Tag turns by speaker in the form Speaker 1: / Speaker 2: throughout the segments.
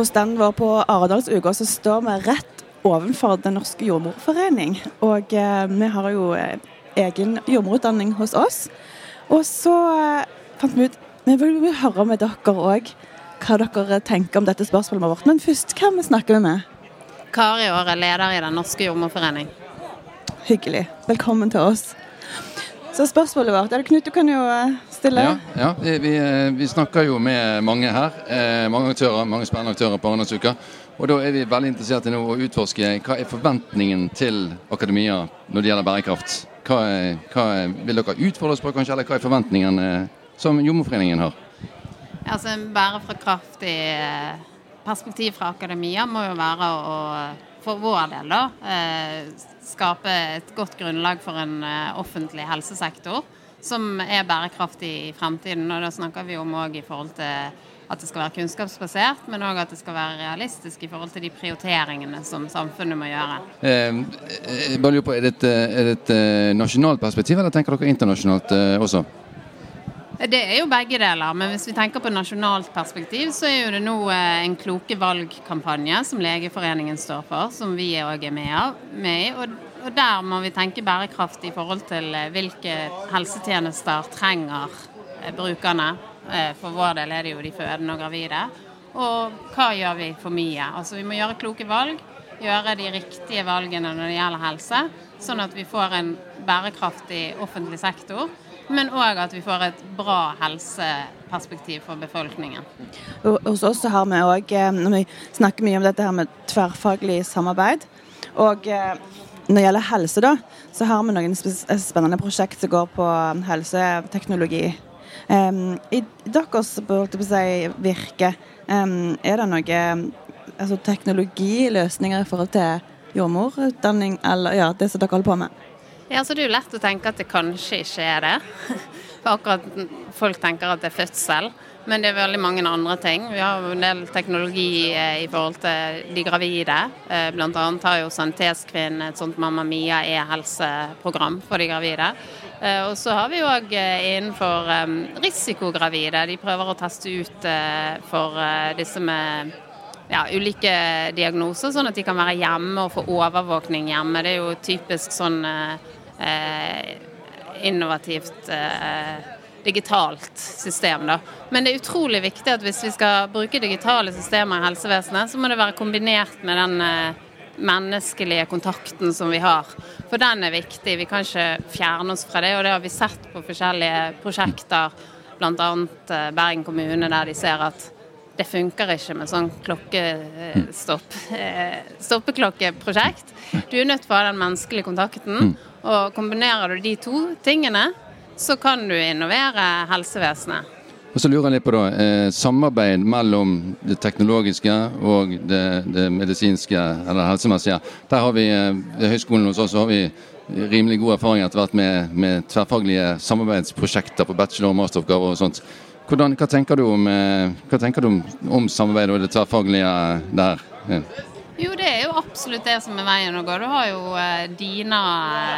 Speaker 1: På standen vår på Aredalsuka så står vi rett ovenfor Den norske jordmorforening. Og eh, vi har jo eh, egen jordmorutdanning hos oss. Og så eh, fant vi ut Vi vil høre med dere òg hva dere tenker om dette spørsmålet vårt. Men først, hvem snakker vi med?
Speaker 2: Kari Åre, leder i Den norske jordmorforening.
Speaker 1: Hyggelig. Velkommen til oss. Så spørsmålet vårt er det Knut, du kan jo eh, stille.
Speaker 3: Ja, ja vi, vi, eh, snakker jo med mange her. Eh, mange aktører, mange spennende aktører på Arendalsuka. Og da er vi veldig interessert i nå å utforske hva er forventningen til akademia når det gjelder bærekraft. Hva, er, hva er, vil dere utfordre oss på, kanskje, eller hva er forventningen eh, som Jordmorforeningen har?
Speaker 2: Altså, En bærekraftig perspektiv fra akademia må jo være å, for vår del, da, eh, skape et godt grunnlag for en eh, offentlig helsesektor som er bærekraftig i fremtiden. Og da snakker vi om òg i forhold til at det skal være kunnskapsbasert, men òg at det skal være realistisk i forhold til de prioriteringene som samfunnet må gjøre.
Speaker 3: Eh, jeg bare lurer på, Er det et, er det et eh, nasjonalt perspektiv, eller tenker dere internasjonalt eh, også?
Speaker 2: Det er jo begge deler, men hvis vi tenker på nasjonalt perspektiv, så er det nå eh, en kloke valgkampanje som Legeforeningen står for, som vi òg er med, i. Og der må vi tenke bærekraft i forhold til eh, hvilke helsetjenester trenger eh, brukerne. For vår del er det jo de fødende og gravide. Og hva gjør vi for mye? Altså Vi må gjøre kloke valg, gjøre de riktige valgene når det gjelder helse, sånn at vi får en bærekraftig offentlig sektor men òg at vi får et bra helseperspektiv for befolkningen.
Speaker 1: Hos oss har vi òg, når vi snakker mye om dette her med tverrfaglig samarbeid, og når det gjelder helse, da, så har vi noen spennende prosjekt som går på helseteknologi. I deres si, virke, er det noe altså, teknologiløsninger i forhold til jordmorutdanning, eller ja, det som dere holder på med?
Speaker 2: Ja, så Det er jo lett å tenke at det kanskje ikke er det. For akkurat Folk tenker at det er fødsel, men det er veldig mange andre ting. Vi har en del teknologi eh, i forhold til de gravide. Bl.a. blant annet har jo Sanitetskvinnen et sånt Mamma Mia e-helseprogram for de gravide. Eh, og så har vi òg innenfor risikogravide. De prøver å teste ut for disse med ja, ulike diagnoser, sånn at de kan være hjemme og få overvåkning hjemme. Det er jo typisk sånn Eh, innovativt eh, digitalt system. Da. Men det er utrolig viktig at hvis vi skal bruke digitale systemer i helsevesenet, så må det være kombinert med den eh, menneskelige kontakten som vi har. For den er viktig. Vi kan ikke fjerne oss fra det. Og det har vi sett på forskjellige prosjekter, bl.a. Bergen kommune, der de ser at det funker ikke med sånn klokkestopp, stoppeklokkeprosjekt. Du er nødt til å ha den menneskelige kontakten. Mm. Og kombinerer du de to tingene, så kan du innovere helsevesenet.
Speaker 3: Og så lurer jeg litt på da, eh, Samarbeid mellom det teknologiske og det, det medisinske eller helsemessige. Der har vi, eh, høyskolen Høgskolen hos oss har vi rimelig god erfaring etter hvert med, med tverrfaglige samarbeidsprosjekter på bachelor- og masteroppgaver og sånt. Hvordan, hva tenker du om, eh, tenker du om, om samarbeidet og det tverrfaglige der? Ja.
Speaker 2: Jo, det er jo absolutt det som er veien å gå. Du har jo eh, Dina,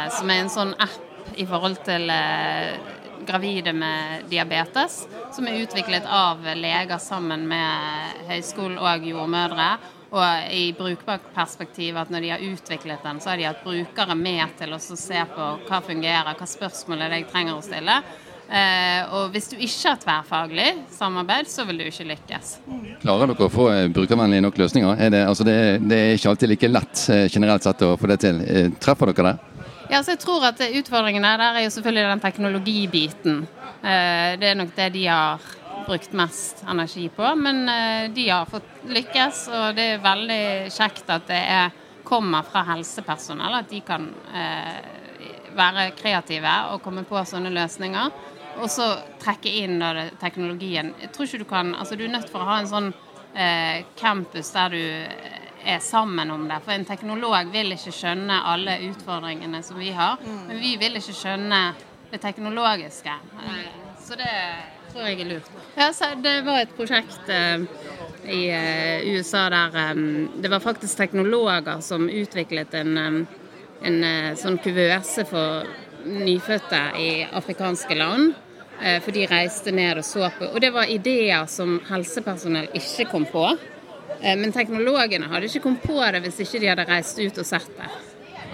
Speaker 2: eh, som er en sånn app i forhold til gravide med diabetes, som er utviklet av leger sammen med høyskolen og jordmødre. Og i brukbart perspektiv at når de har utviklet den, så har de hatt brukere med til å se på hva fungerer, hva spørsmål det jeg trenger å stille. Eh, og hvis du ikke har tverrfaglig samarbeid, så vil du ikke lykkes.
Speaker 3: Klarer dere å få eh, brukervennlige nok løsninger? Er det, altså det, det, er ikke alltid like lett eh, generelt sett å få det til. Treffer dere det?
Speaker 2: Ja, så jeg tror at Utfordringene der er jo selvfølgelig den teknologibiten. Det er nok det de har brukt mest energi på. Men de har fått lykkes, og det er veldig kjekt at det er, kommer fra helsepersonell. At de kan være kreative og komme på sånne løsninger. Og så trekke inn da, teknologien. Jeg tror ikke Du kan, altså du er nødt for å ha en sånn eh, campus der du er sammen om det. For en teknolog vil ikke skjønne alle utfordringene som vi har. Men vi vil ikke skjønne det teknologiske. Eh, så det tror jeg er lurt. Ja, det var et prosjekt eh, i eh, USA der eh, det var faktisk teknologer som utviklet en, eh, en eh, sånn kuvøse for nyfødte i afrikanske land. For de reiste ned og så på. Og det var ideer som helsepersonell ikke kom på. Men teknologene hadde ikke kommet på det hvis ikke de hadde reist ut og sett det.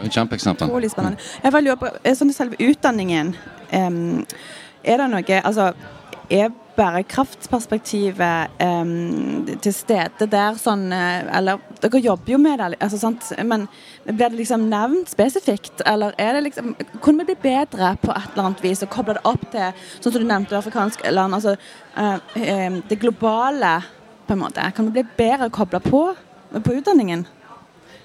Speaker 3: Kjempeeksempel.
Speaker 1: Utrolig spennende. Jeg bare lurer på, sånn selve utdanningen, er det noe Altså, er bærekraftsperspektivet um, til stede der sånn eh, Eller dere jobber jo med det, altså, sant? men blir det liksom nevnt spesifikt? Eller er det liksom Kunne vi bli bedre på et eller annet vis og koble det opp til, sånn som du nevnte, afrikanske land, altså uh, det globale, på en måte? Kan vi bli bedre kobla på på utdanningen?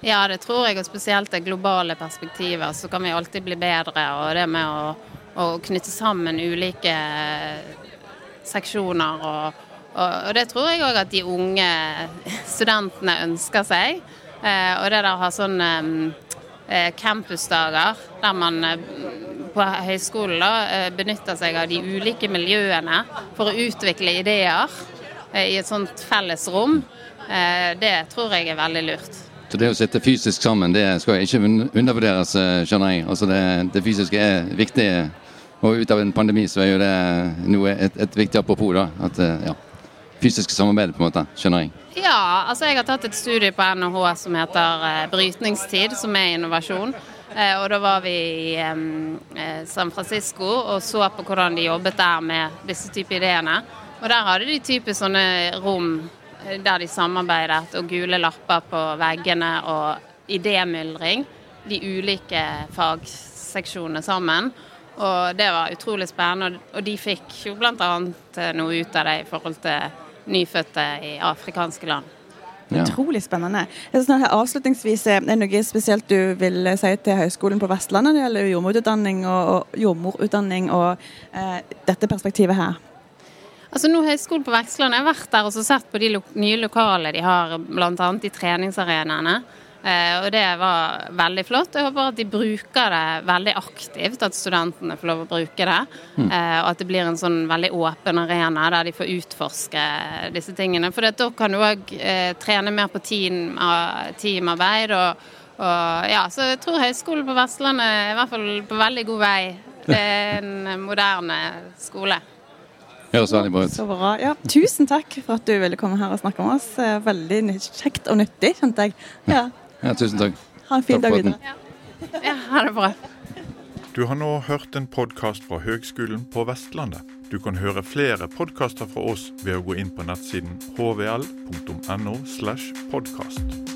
Speaker 2: Ja, det tror jeg, og spesielt det globale perspektivet. Så kan vi alltid bli bedre. Og det med å, å knytte sammen ulike seksjoner. Og, og, og det tror jeg òg at de unge studentene ønsker seg. Eh, og det der å ha sånn eh, campusdager der man eh, på høyskolen da, eh, benytter seg av de ulike miljøene for å utvikle ideer eh, i et sånt felles rom, eh, det tror jeg er veldig lurt.
Speaker 3: Så det å sitte fysisk sammen, det skal ikke undervurderes, skjønner jeg. Altså det, det fysiske er viktig og ut av en pandemi så er jo det noe, et, et viktig apropos. da, at ja, fysisk samarbeid, på en måte, skjønner jeg.
Speaker 2: Ja, altså jeg har tatt et studie på NHH som heter eh, Brytningstid, som er innovasjon. Eh, og da var vi i eh, San Francisco og så på hvordan de jobbet der med disse typer ideene. Og der hadde de typisk sånne rom eh, der de samarbeidet, og gule lapper på veggene og idémyldring. De ulike fagseksjonene sammen. Og det var utrolig spennende. Og de fikk jo bl.a. Eh, noe ut av det i forhold til nyfødte i afrikanske land.
Speaker 1: Ja. Utrolig spennende. Sånn her, avslutningsvis, Er det noe spesielt du vil si til Høgskolen på Vestlandet når det gjelder jordmorutdanning og, og, jordmorutdanning og eh, dette perspektivet her?
Speaker 2: Altså nå Høgskolen på Vestlandet har vært der og sett på de lo nye lokale de har, bl.a. i treningsarenaene. Eh, og det var veldig flott. Jeg håper at de bruker det veldig aktivt, at studentene får lov å bruke det. Mm. Eh, og at det blir en sånn veldig åpen arena der de får utforske disse tingene. For da kan du òg eh, trene mer på team, teamarbeid. Og, og, ja, så jeg tror Høgskolen på Vestlandet er i hvert fall på veldig god vei. Det er en moderne skole.
Speaker 3: Høres veldig bra ut.
Speaker 1: Så bra. Ja, tusen takk for at du ville komme her og snakke med oss. Veldig kjekt og nyttig, skjønte jeg. Ja.
Speaker 3: Ja, tusen takk.
Speaker 1: Ha en fin dag videre.
Speaker 2: Ja. ja, ha det bra.
Speaker 4: Du har nå hørt en podkast fra Høgskolen på Vestlandet. Du kan høre flere podkaster fra oss ved å gå inn på nettsiden hvl.no. slash podkast.